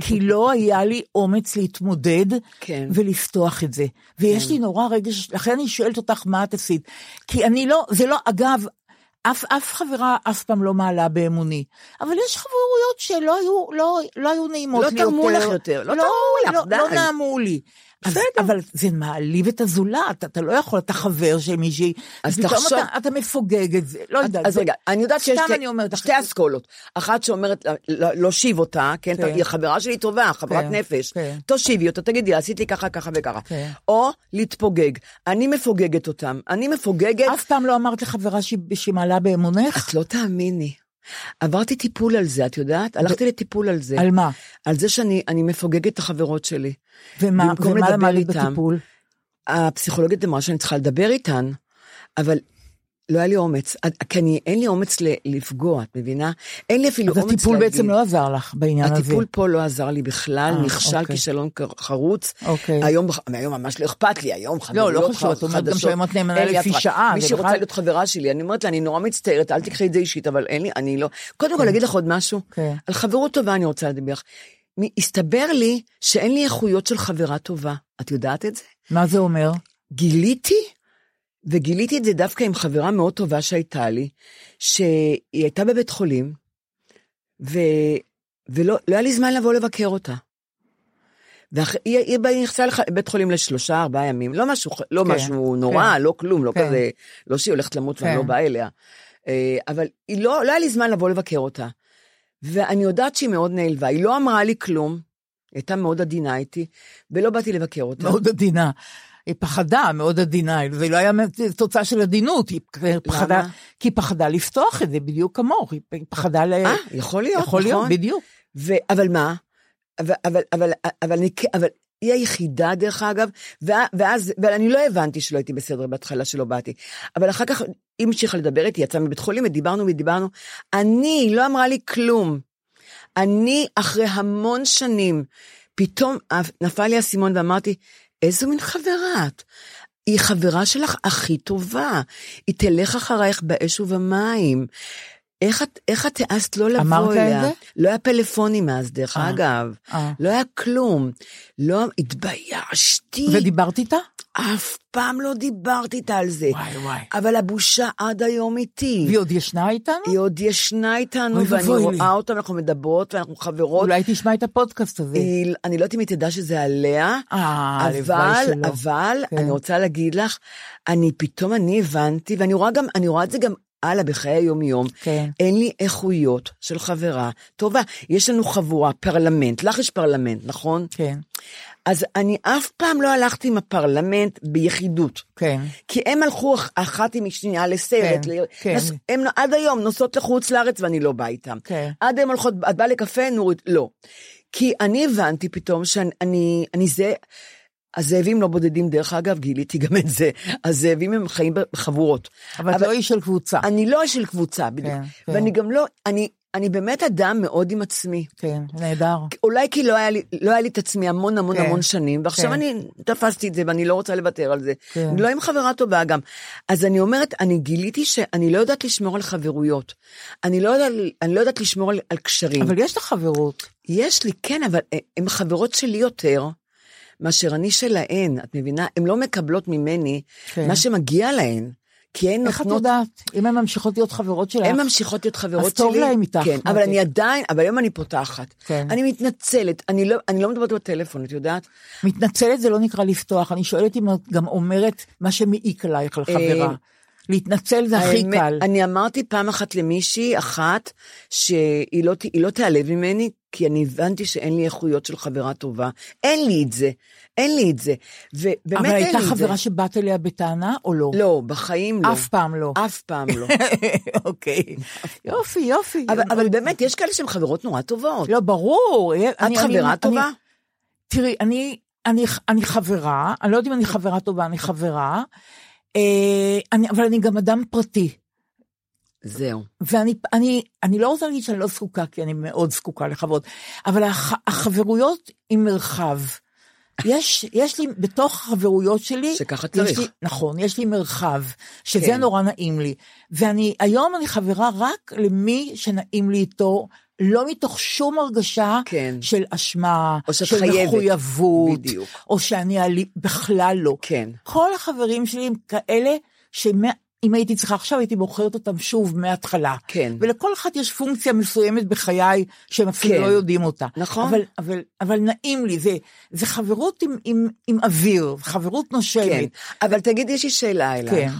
כי לא היה לי אומץ להתמודד כן. ולפתוח את זה. ויש לי נורא רגש, לכן אני שואלת אותך מה את עשית. כי אני לא, זה לא, אגב, אף, אף חברה אף פעם לא מעלה באמוני. אבל יש חברויות שלא היו, לא, לא היו נעימות לא לי תרמו יותר. לך יותר, לא תרמו לך, לא, די. לא נעמו לי. בסדר. אבל זה מעליב את הזולת, אתה לא יכול, אתה חבר של מישהי, אז תחשוב- אתה, אתה מפוגג את זה, לא יודעת. אז זה- רגע, אני יודעת שיש שתי- אומרת, שתי אסכולות. אחת שאומרת לה- לה- להושיב אותה, כן, כן. היא חברה שלי טובה, חברת כן, נפש. כן. תושיבי אותה, תגידי, עשית לי ככה, ככה וככה. כן. או להתפוגג. אני מפוגגת אותם. אני מפוגגת, אף פעם לא אמרת לחברה שהיא מעלה באמונך? את לא תאמיני. עברתי טיפול על זה, את יודעת? הלכתי לטיפול על זה. על מה? על זה שאני אני מפוגגת את החברות שלי. ומה, ומה למדת. בטיפול? הפסיכולוגית אמרה שאני צריכה לדבר איתן, אבל לא היה לי אומץ, עד- כי אני, אין לי אומץ לפגוע, את מבינה? אין לי אפילו אז אומץ הטיפול להגיד. בעצם לא עזר לך בעניין הזה. הטיפול פה לא עזר לי בכלל, אה, נכשל אוקיי. כישלון חרוץ. אוקיי. היום, היום ממש לא אכפת לי, היום חברויות לא חשוב, את אומרת גם שהיום את נאמנה לפי. שעה, מי שרוצה בכלל- להיות חברה שלי, אני אומרת לה, אני נורא מצטערת, אל תקחי את זה אישית, אבל אין לי, אני לא... קודם כל, אגיד לך עוד משהו. כן. על חברות טובה אני רוצה לדבר. הסתבר לי שאין לי איכויות של חברה טובה. את יודעת את זה? מה זה אומר? גיליתי, וגיליתי את זה דווקא עם חברה מאוד טובה שהייתה לי, שהיא הייתה בבית חולים, ו... ולא לא היה לי זמן לבוא לבקר אותה. והיא היא, היא נכנסה לח- לבית חולים לשלושה, ארבעה ימים, לא משהו, לא כן, משהו נורא, כן. לא כלום, לא כן. כזה, לא שהיא הולכת למות ואני כן. לא באה אליה. אה, אבל היא לא, לא היה לי זמן לבוא לבקר אותה. ואני יודעת שהיא מאוד נעלבה, היא לא אמרה לי כלום, היא הייתה מאוד עדינה איתי, ולא באתי לבקר אותה. מאוד עדינה. היא פחדה, מאוד עדינה, זה לא היה תוצאה של עדינות, היא פחדה, למה? כי היא פחדה לפתוח את זה בדיוק כמוך, היא פחדה ל... אה, יכול להיות, יכול להיות, נכון. בדיוק. ו... אבל מה? אבל, אבל, אבל, אבל, אני, אבל היא היחידה, דרך אגב, ואז, ואני לא הבנתי שלא הייתי בסדר בהתחלה שלא באתי. אבל אחר כך היא המשיכה לדבר איתי, יצאה מבית חולים, ודיברנו ודיברנו. אני, היא לא אמרה לי כלום. אני, אחרי המון שנים, פתאום נפל לי האסימון ואמרתי, איזו מין חברה את? היא חברה שלך הכי טובה. היא תלך אחרייך באש ובמים. איך את, איך את העזת לא לבוא אמרת לה את אליה? זה? לא היה פלאפונים אז, דרך אה, אגב. אה. לא היה כלום. לא, התביישתי. ודיברת איתה? אף פעם לא דיברתי איתה על זה. וואי וואי. אבל הבושה עד היום איתי. והיא עוד ישנה איתנו? היא עוד ישנה איתנו, ואני. רואה אותה, אנחנו מדברות, ואנחנו חברות. אולי תשמע את הפודקאסט הזה. היא- אני לא יודעת אם היא תדע שזה עליה, אה, אבל. אבל, כן. אני רוצה להגיד לך, אני פתאום, אני הבנתי, ואני רואה גם, אני רואה את זה גם הלאה בחיי היום-יום. כן. אין לי איכויות של חברה טובה. יש לנו חבורה, פרלמנט, לך יש פרלמנט, נכון? כן, אז אני אף פעם לא הלכתי עם הפרלמנט ביחידות. כן. כי הם הלכו אח- אחת עם השנייה לסרט, כן, ל- כן. נס- הם עד היום נוסעות לחוץ לארץ ואני לא באה איתם. כן. עד היום הולכות, את באה לקפה, נורית, לא. כי אני הבנתי פתאום שאני אני, אני זה, הזאבים לא בודדים, דרך אגב, גיליתי גם את זה, הזאבים הם חיים בחבורות. אבל את לא איש של קבוצה. אני לא של קבוצה, בדיוק. כן, כן. ואני גם לא, אני, אני באמת אדם מאוד עם עצמי. כן, נהדר. אולי כי לא היה לי, לא היה לי את עצמי המון המון כן, המון שנים, ועכשיו כן. אני תפסתי את זה ואני לא רוצה לוותר על זה. כן. אני לא עם חברה טובה גם. אז אני אומרת, אני גיליתי שאני לא יודעת לשמור על חברויות. אני לא יודעת, אני לא יודעת לשמור על, על קשרים. אבל יש לך חברות. יש לי, כן, אבל הן חברות שלי יותר מאשר אני שלהן, את מבינה? הן לא מקבלות ממני כן. מה שמגיע להן. כי הן איך את נותנות... יודעת? אם הן ממשיכות להיות חברות שלך? הן ממשיכות להיות חברות אז שלי. טוב להם איתך, כן, אבל. אני עדיין, אבל היום אני פותחת. כן. אני מתנצלת, אני לא, אני לא מדברת בטלפון, את יודעת? מתנצלת זה לא נקרא לפתוח, אני שואלת אם את גם אומרת מה שמעיק עלייך על חברה. אה, להתנצל זה הכי קל. אני אמרתי פעם אחת למישהי אחת, שהיא לא, לא תיעלב ממני, כי אני הבנתי שאין לי איכויות של חברה טובה. אין לי את זה, אין לי את זה. ובאמת אין אבל לי הייתה את זה. חברה שבאת אליה בטענה או לא? לא, בחיים לא. אף פעם לא. אף פעם לא. אוקיי. יופי, יופי. אבל, אבל באמת, יש כאלה שהן חברות נורא טובות. לא, ברור. את חברה טובה? תראי, אני, אני, אני חברה, אני לא יודעת אם אני חברה טובה, אני חברה, אה, אני, אבל אני גם אדם פרטי. זהו. ואני אני, אני לא רוצה להגיד שאני לא זקוקה, כי אני מאוד זקוקה לחברות, אבל הח, החברויות עם מרחב. יש, יש לי, בתוך החברויות שלי, שככה צריך. לי, נכון, יש לי מרחב, שזה כן. נורא נעים לי. ואני, היום אני חברה רק למי שנעים לי איתו, לא מתוך שום הרגשה כן. של אשמה, או שאת של חייבת. מחויבות, בדיוק. או שאני עלי, בכלל לא. כן. כל החברים שלי הם כאלה שאם הייתי צריכה עכשיו הייתי בוחרת אותם שוב מההתחלה. כן. ולכל אחד יש פונקציה מסוימת בחיי שהם אפילו כן. לא יודעים אותה. נכון. אבל, אבל, אבל נעים לי, זה, זה חברות עם, עם, עם אוויר, חברות נושמת. כן. אבל תגידי, יש לי שאלה אלייך. כן.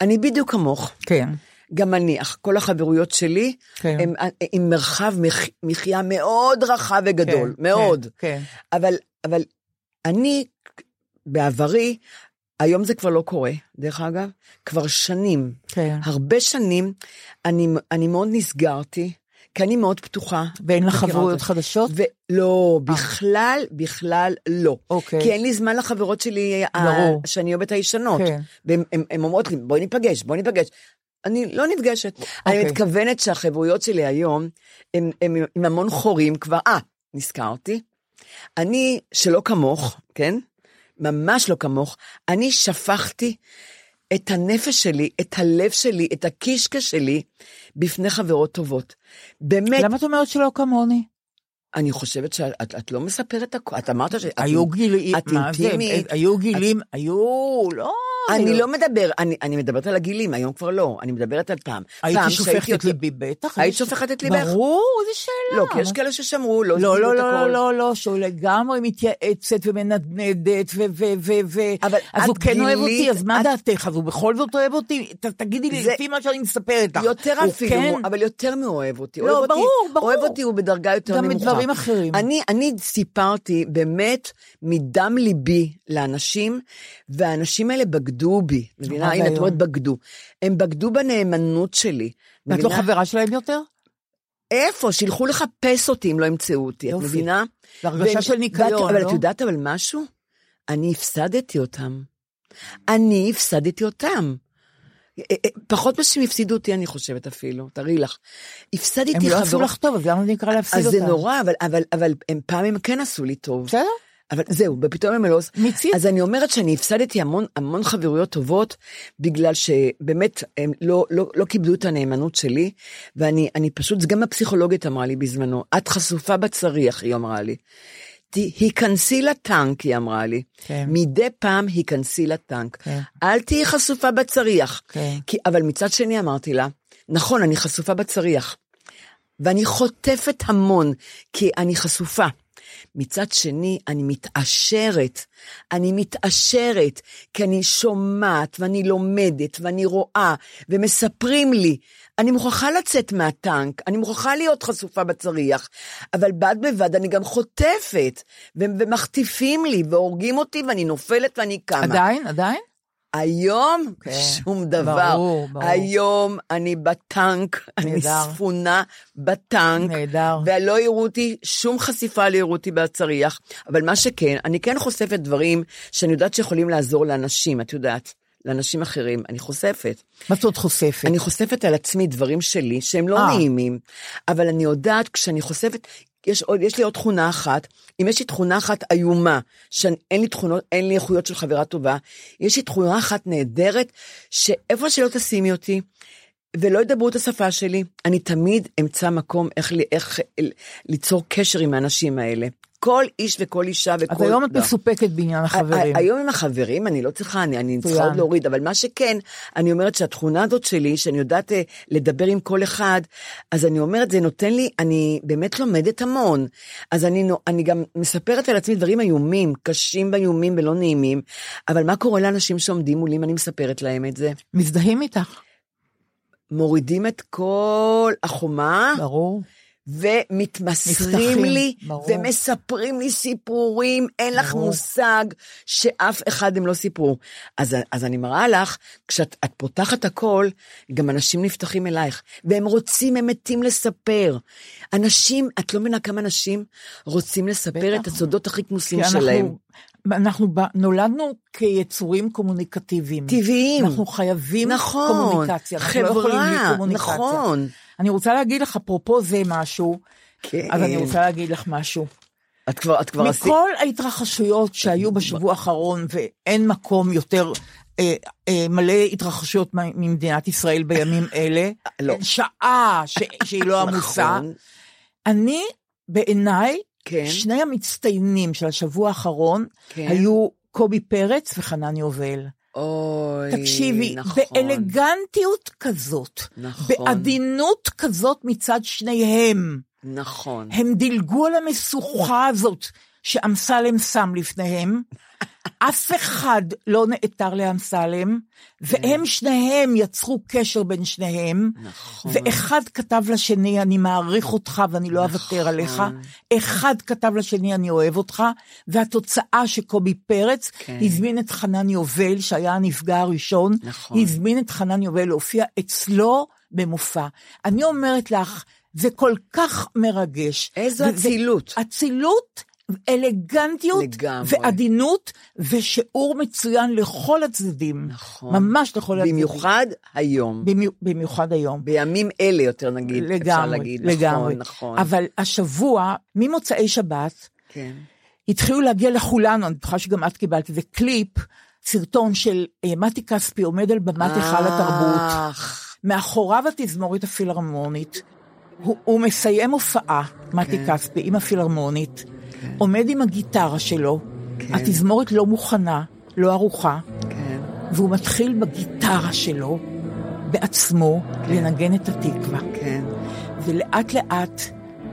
אני בדיוק כמוך. כן. גם אני, כל החברויות שלי, כן. הם עם מרחב מח- מחיה מאוד רחב וגדול, כן, מאוד. כן, אבל, אבל אני, בעברי, היום זה כבר לא קורה, דרך אגב, כבר שנים, כן. הרבה שנים, אני, אני מאוד נסגרתי, כי אני מאוד פתוחה. ואין לך חברויות. חדשות? ולא, בכלל, בכלל לא. אוקיי. כי אין לי זמן לחברות שלי, ה- ברור. שאני אוהבת הישנות. כן. והן הן- הן אומרות לי, בואי ניפגש, בואי ניפגש. אני לא נפגשת. אני אוקיי. מתכוונת שהחברויות שלי היום, הן עם המון חורים כבר, אה, נזכרתי. אני, שלא כמוך, כן? ממש לא כמוך, אני שפכתי את הנפש שלי, את הלב שלי, את הקישקע שלי, בפני חברות טובות. באמת, למה את אומרת שלא כמוני? אני חושבת שאת את לא מספרת הכול, את אמרת שאת היו גילים, את אינטימית. היו גילים, היו, לא. אני לא מדבר, אני, אני מדברת על הגילים, היום כבר לא, אני מדברת על פעם. הייתי שופכת את ליבי, בטח. היית ש- שופכת את ליבך? ברור, איזה שאלה. לא, כי יש כאלה ששמרו, לא לא, לא, את לא. לא, לא, שהוא לגמרי מתייעצת ומנדנדת, ו... ו, ו, ו אבל אז את הוא כן אוהב גילית- אותי, אז מה את- דעתך? אז הוא בכל זאת אוהב אותי? תגידי לי, לפי מה שאני מספרת לך. יותר אפילו, כן- אבל יותר מאוהב אותי. לא, ברור, ברור. אוהב אותי הוא בדרגה יותר נמוכה. מדברים אחרים. אני, אני סיפרתי באמת מדם ליבי לאנשים, והאנשים האלה בגדו בי. מבינה? הנה, את. אומרת בגדו. הם בגדו בנאמנות שלי. ואת לא? חברה שלהם יותר? איפה? שילכו לחפש אותי אם לא ימצאו אותי, את. מבינה? זה הרגשה של ניקיון, ואת- אבל לא? את יודעת אבל משהו? אני הפסדתי אותם. אני הפסדתי אותם. אה, אה, פחות שהם הפסידו אותי, אני חושבת אפילו, תראי לך. הפסדתי הם לא עשו חברות- לך טוב, אז למה זה נקרא להפסיד אז אותם? זה נורא, אבל, אבל, אבל הם פעם הם כן עשו לי טוב. בסדר? אבל זהו, ופתאום הם לא... מיצית. אז אני אומרת שאני הפסדתי המון, המון חברויות טובות, בגלל שבאמת הם לא, לא, לא קיבלו את הנאמנות שלי, ואני אני פשוט, זה גם הפסיכולוגית אמרה לי בזמנו, את חשופה בצריח, היא אמרה לי. היכנסי לטנק, היא אמרה לי. כן. מדי פעם היכנסי לטנק. כן. אל תהיי חשופה בצריח. כן. כי, אבל מצד שני אמרתי לה, נכון, אני חשופה בצריח. ואני חוטפת המון, כי אני חשופה. מצד שני, אני מתעשרת. אני מתעשרת, כי אני שומעת, ואני לומדת, ואני רואה, ומספרים לי. אני מוכרחה לצאת מהטנק, אני מוכרחה להיות חשופה בצריח, אבל בד בבד אני גם חוטפת, ומחטיפים לי, והורגים אותי, ואני נופלת ואני קמה. עדיין? עדיין? היום, כן, שום דבר. ברור, ברור. היום אני בטנק, אני נהדר. ספונה בטנק. נהדר. ולא יראו אותי, שום חשיפה לא יראו אותי בצריח. אבל מה שכן, אני כן חושפת דברים שאני יודעת שיכולים לעזור לאנשים, את יודעת. לאנשים אחרים, אני חושפת. מה זאת אומרת חושפת? אני חושפת על עצמי דברים שלי שהם לא אה. נעימים, אבל אני יודעת כשאני חושפת, יש, עוד, יש לי עוד תכונה אחת, אם יש לי תכונה אחת איומה, שאין לי תכונות, אין לי איכויות של חברה טובה, יש לי תכונה אחת נהדרת, שאיפה שלא תשימי אותי, ולא ידברו את השפה שלי, אני תמיד אמצא מקום איך, איך אה, ליצור קשר עם האנשים האלה. כל איש וכל אישה וכל... אז היום את לא. מסופקת בעניין החברים. היום עם החברים, אני לא צריכה, אני, אני צריכה. עוד להוריד, אבל מה שכן, אני אומרת שהתכונה הזאת שלי, שאני יודעת אה, לדבר עם כל אחד, אז אני אומרת, זה נותן לי, אני באמת לומדת המון. אז אני, אני גם מספרת על עצמי דברים איומים, קשים ואיומים ולא נעימים, אבל מה קורה לאנשים שעומדים מולי אם אני מספרת להם את זה? מזדהים איתך, מורידים את כל החומה, ברור. ומתמסרים לי, ברור. ומספרים לי סיפורים, אין לך ברור. מושג שאף אחד הם לא סיפרו. אז, אז אני מראה לך, כשאת את פותחת הכל, גם אנשים נפתחים אלייך, והם רוצים, הם מתים לספר. אנשים, את לא מבינה כמה אנשים רוצים לספר את. הסודות הכי כמוסים כי שלהם. אנחנו, אנחנו נולדנו כיצורים קומוניקטיביים. טבעיים. אנחנו חייבים נכון, קומוניקציה. אנחנו לא יכולים בלי חברה, קומוניקציה. נכון. אני רוצה להגיד לך, אפרופו זה משהו, כן. אז אני רוצה להגיד לך משהו. את כבר, את כבר. מכל ההתרחשויות שהיו בשבוע האחרון, ואין מקום יותר אה, אה, מלא התרחשויות ממדינת ישראל בימים אלה, לא. שעה ש, שהיא לא עמוסה. נכון, אני, בעיניי, כן. שני המצטיינים של השבוע האחרון כן. היו קובי פרץ וחנן יובל. אוי, תקשיבי, נכון. באלגנטיות כזאת, נכון. בעדינות כזאת מצד שניהם, נכון. הם דילגו על המשוכה הזאת שאמסלם שם לפניהם. אף אחד לא נעתר לאמסלם, והם שניהם יצרו קשר בין שניהם, נכון. ואחד כתב לשני, אני מעריך אותך ואני לא אוותר עליך, אחד כתב לשני, אני אוהב אותך, והתוצאה שקובי פרץ כן. הזמין את חנן יובל, שהיה הנפגע הראשון, נכון. הזמין את חנן יובל להופיע אצלו במופע. אני אומרת לך, זה כל כך מרגש. איזו אצילות. אצילות, אלגנטיות, לגמרי. ועדינות, ושיעור מצוין לכל הצדדים. נכון. ממש לכל הצדדים. במיוחד היום. במי- במיוחד היום. בימים אלה יותר נגיד, אפשר לגמרי, להגיד. לגמרי. נכון, נכון. אבל השבוע, ממוצאי שבת, כן. התחילו להגיע לכולנו, אני בטוחה שגם את קיבלת איזה קליפ, סרטון של אה, מתי כספי עומד על במת היכל התרבות, מאחוריו התזמורת הפילהרמונית, הוא, הוא מסיים הופעה, מתי כן. כספי, עם הפילהרמונית, עומד עם הגיטרה שלו, התזמורת לא מוכנה, לא ערוכה, כן. והוא מתחיל בגיטרה שלו, בעצמו, לנגן את התקווה. כן. ולאט לאט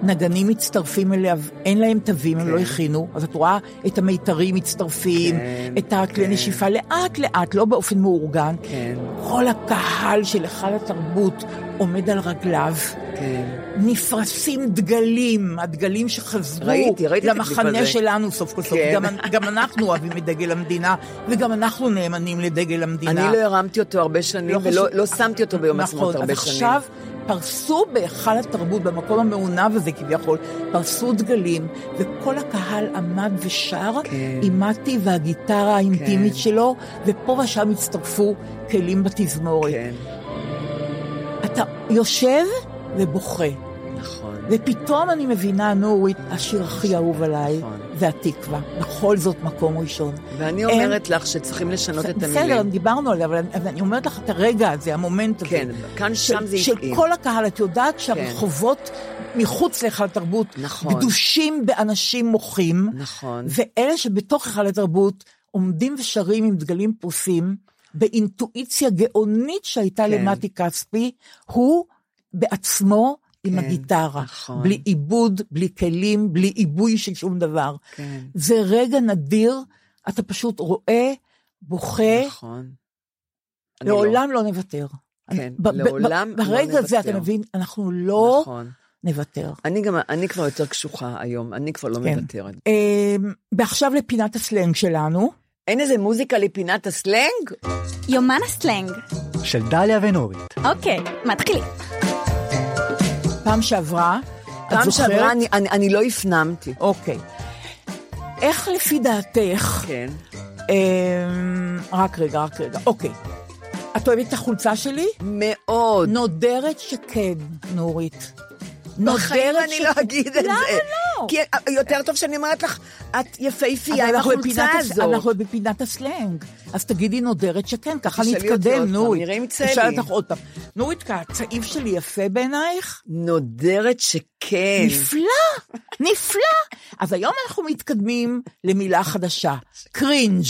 נגנים מצטרפים אליו, אין להם תווים, הם לא הכינו, אז את רואה את המיתרים מצטרפים, כן, את הכלי כן. נשיפה, לאט לאט, לא באופן מאורגן. כן. כל הקהל של היכל התרבות עומד על רגליו, כן. נפרסים דגלים, הדגלים שחזרו ראיתי, ראיתי למחנה. שלנו סוף כל סוף. כן. גם, גם אנחנו אוהבים את דגל המדינה, וגם אנחנו נאמנים לדגל המדינה. אני לא הרמתי אותו הרבה שנים, ולא חשוב. לא שמתי אותו ביום נכון, הרבה אז שנים. עכשיו פרסו בהיכל התרבות, במקום המעונב הזה כביכול, פרסו דגלים, וכל הקהל עמד ושר כן. עם מתי והגיטרה האינטימית כן. שלו, ופה ושם הצטרפו כלים בתזמורת. כן, אתה יושב ובוכה. ופתאום אני מבינה, נורית, השיר הכי אהוב עליי, נכון. זה התקווה. בכל זאת מקום ראשון. ואני אומרת לך שצריכים לשנות את בסדר, המילים. דיברנו עליה, אבל אני, אבל אני אומרת לך את הרגע הזה, המומנט הזה. כן, כאן, של, שם זה של התאים. כל הקהל, את יודעת שהרחובות מחוץ להיכל התרבות, נכון. גדושים באנשים מוחים, נכון. ואלה שבתוך היכל התרבות עומדים ושרים עם דגלים פרוסים, באינטואיציה גאונית שהייתה כן. למתי כספי, הוא בעצמו עם כן, הגיטרה, נכון. בלי עיבוד, בלי כלים, בלי עיבוי של שום דבר. כן. זה רגע נדיר, אתה פשוט רואה, בוכה, נכון. אני לא. לעולם לא נוותר. כן, ב- ב- לעולם ב- לא ברגע הזה אתה נוותר. מבין, אנחנו לא נכון. נוותר. אני גם, אני כבר יותר קשוחה היום, אני כבר לא כן. מוותרת. אמ, ועכשיו לפינת הסלנג שלנו. אין איזה מוזיקה לפינת הסלנג? יומן הסלנג. של דליה ונורית. אוקיי, מתחילים. פעם שעברה, את פעם זוכרת? שעברה אני, אני, אני לא הפנמתי. אוקיי. איך לפי דעתך כן. אמ, רק רגע, רק רגע, אוקיי. את אוהבת את החולצה שלי? מאוד. נודרת שכן, נורית. בחיים נודרת אני לא אגיד את זה. למה לא? כי יותר טוב שאני אומרת לך, את יפהפייה עם החולצה הזאת. אנחנו בפינת הסלנג. אז תגידי נודרת שכן, ככה נתקדם, נורית. נראה אם יצא לי. אשאל אותך עוד פעם. נורית, הצעיף שלי יפה בעינייך? נודרת שכן. נפלא, נפלא. אז היום אנחנו מתקדמים למילה חדשה, cringe.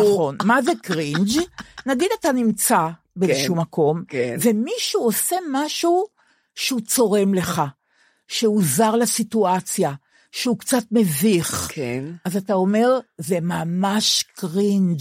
נכון. מה זה cringe? נגיד אתה נמצא באיזשהו מקום, כן. ומישהו עושה משהו שהוא צורם לך, שהוא זר לסיטואציה, שהוא קצת מביך. כן. אז אתה אומר, זה ממש קרינג'.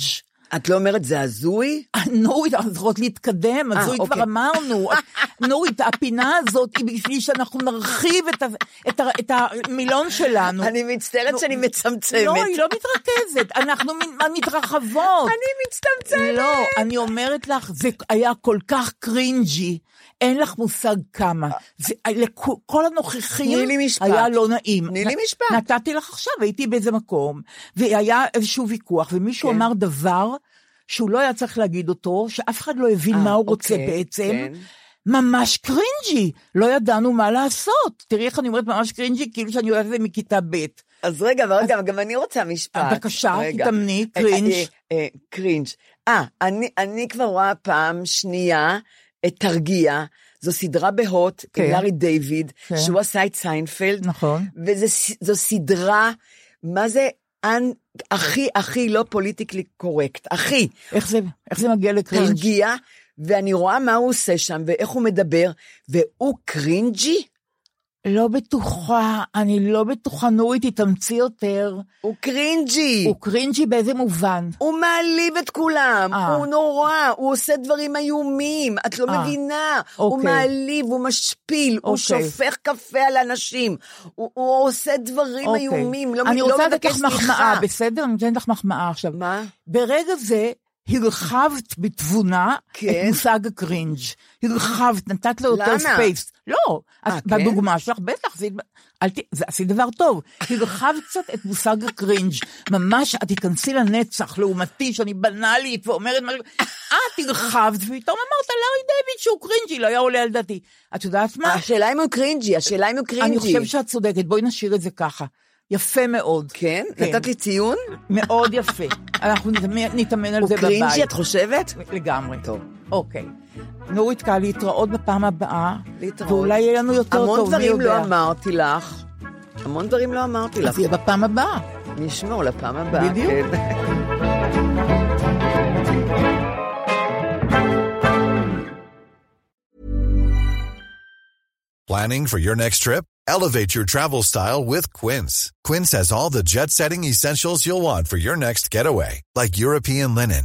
את לא אומרת זה הזוי? נורית, אנחנו צריכות להתקדם, אה, הזוי כבר אוקיי. אמרנו. נורית, הפינה הזאת היא בשביל שאנחנו נרחיב את, ה, את, ה, את המילון שלנו. אני מצטערת שאני מצמצמת. לא, היא לא מתרכזת, אנחנו מת- מתרחבות. אני מצטמצמת. לא, אני אומרת לך, זה היה כל כך קרינג'י, אין לך מושג כמה. זה, לכ- כל הנוכחים. היה לא נעים. תני לי משפט. נתתי לך עכשיו, הייתי באיזה מקום, והיה איזשהו ויכוח, ומישהו כן. אמר דבר שהוא לא היה צריך להגיד אותו, שאף אחד לא הבין אה, מה הוא רוצה אוקיי, בעצם. כן. ממש קרינג'י, לא ידענו מה לעשות. תראי איך אני אומרת ממש קרינג'י, כאילו שאני יודעת את זה מכיתה ב'. אז רגע, אבל רגע, גם אני רוצה משפט. בבקשה. תתאמני, אה, קרינג'. אה, אה, קרינג'. אה, אני כבר רואה פעם שנייה את תרגיע. זו סדרה בהוט, עם כן. לארי דיוויד, כן. שהוא עשה את סיינפלד. נכון. וזו סדרה, מה זה, אנ- הכי הכי לא politically correct, הכי. איך זה, איך זה מגיע לקרינג'? תרגיע, ואני רואה מה הוא עושה שם, ואיך הוא מדבר, והוא קרינג'י? לא בטוחה, אני לא בטוחה, נורית, תתאמצי יותר. הוא קרינג'י. הוא קרינג'י באיזה מובן? הוא מעליב את כולם, אה. הוא נורא, הוא עושה דברים איומים, את לא אה. מבינה. הוא אוקיי. מעליב, הוא משפיל, הוא אוקיי. שופך קפה על אנשים, הוא, הוא עושה דברים אוקיי. איומים, לא, אני לא רוצה לתת לך מחמאה. בסדר? אני נותנת לך מחמאה עכשיו. מה? ברגע זה הרחבת בתבונה כן. את מושג הקרינג'. הרחבת, נתת לו יותר למה? space. לא, אה, את- כן? בדוגמה שלך, בטח, זה- אל ת- זה עשית דבר טוב. הרחבת קצת את מושג הקרינג'. ממש, את תיכנסי לנצח, לעומתי, שאני בנאלית ואומרת משהו, את הרחבת, ופתאום אמרת לארי דיוויד שהוא קרינג'י, לא היה עולה על דעתי. את יודעת מה? השאלה אם הוא קרינג'י, השאלה אם הוא קרינג'י. אני חושבת שאת צודקת, בואי נשאיר את זה ככה. יפה מאוד. כן? כן. נתת לי ציון? מאוד יפה. אנחנו נתאמן- נתאמן על הוא זה בבית. קרינג'י, את חושבת? לגמרי. טוב. אוקיי. נורית קל, להתראות בפעם הבאה. להתראות. ואולי יהיה לנו יותר טוב, המון מי דברים יודע. לא אמרתי לך. המון דברים לא אמרתי לך. אז יהיה בפעם הבאה. נשמור לפעם הבאה. בדיוק. כן. Planning for your next trip? Elevate your travel style with Quince. Quince has all the jet setting essentials you'll want for your next getaway, like European linen,